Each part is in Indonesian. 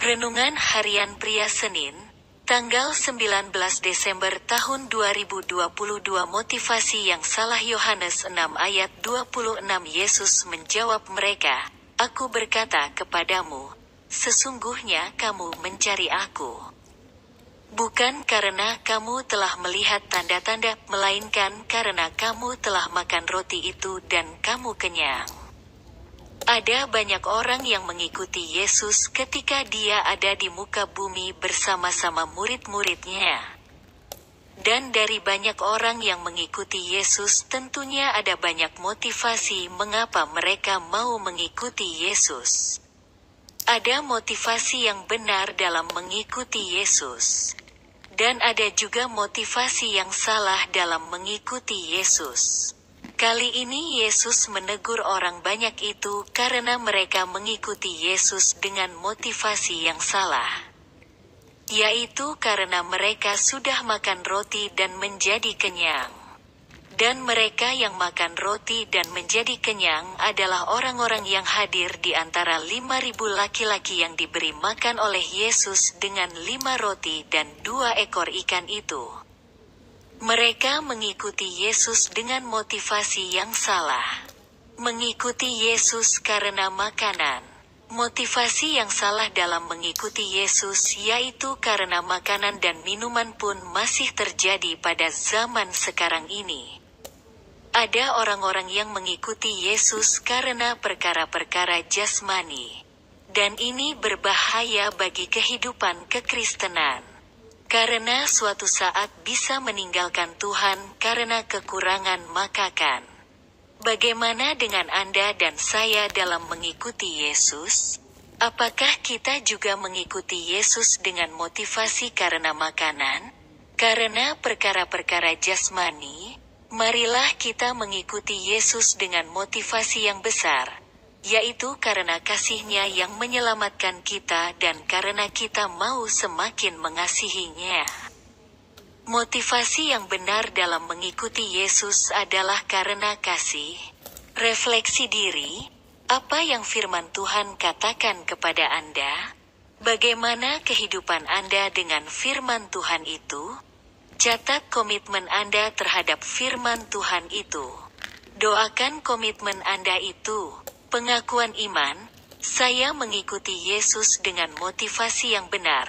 Renungan Harian Pria Senin, tanggal 19 Desember tahun 2022 Motivasi yang salah Yohanes 6 ayat 26 Yesus menjawab mereka, Aku berkata kepadamu, sesungguhnya kamu mencari aku. Bukan karena kamu telah melihat tanda-tanda, melainkan karena kamu telah makan roti itu dan kamu kenyang. Ada banyak orang yang mengikuti Yesus ketika dia ada di muka bumi bersama-sama murid-muridnya. Dan dari banyak orang yang mengikuti Yesus tentunya ada banyak motivasi mengapa mereka mau mengikuti Yesus. Ada motivasi yang benar dalam mengikuti Yesus. Dan ada juga motivasi yang salah dalam mengikuti Yesus. Kali ini Yesus menegur orang banyak itu karena mereka mengikuti Yesus dengan motivasi yang salah. Yaitu karena mereka sudah makan roti dan menjadi kenyang. Dan mereka yang makan roti dan menjadi kenyang adalah orang-orang yang hadir di antara 5.000 laki-laki yang diberi makan oleh Yesus dengan lima roti dan dua ekor ikan itu. Mereka mengikuti Yesus dengan motivasi yang salah. Mengikuti Yesus karena makanan. Motivasi yang salah dalam mengikuti Yesus yaitu karena makanan dan minuman pun masih terjadi pada zaman sekarang ini. Ada orang-orang yang mengikuti Yesus karena perkara-perkara jasmani. Dan ini berbahaya bagi kehidupan kekristenan. Karena suatu saat bisa meninggalkan Tuhan karena kekurangan makakan. Bagaimana dengan Anda dan saya dalam mengikuti Yesus? Apakah kita juga mengikuti Yesus dengan motivasi karena makanan? Karena perkara-perkara jasmani? Marilah kita mengikuti Yesus dengan motivasi yang besar yaitu karena kasihnya yang menyelamatkan kita dan karena kita mau semakin mengasihinya. Motivasi yang benar dalam mengikuti Yesus adalah karena kasih. Refleksi diri, apa yang firman Tuhan katakan kepada Anda? Bagaimana kehidupan Anda dengan firman Tuhan itu? Catat komitmen Anda terhadap firman Tuhan itu. Doakan komitmen Anda itu. Pengakuan iman, saya mengikuti Yesus dengan motivasi yang benar,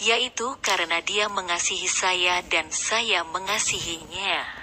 yaitu karena Dia mengasihi saya dan saya mengasihinya.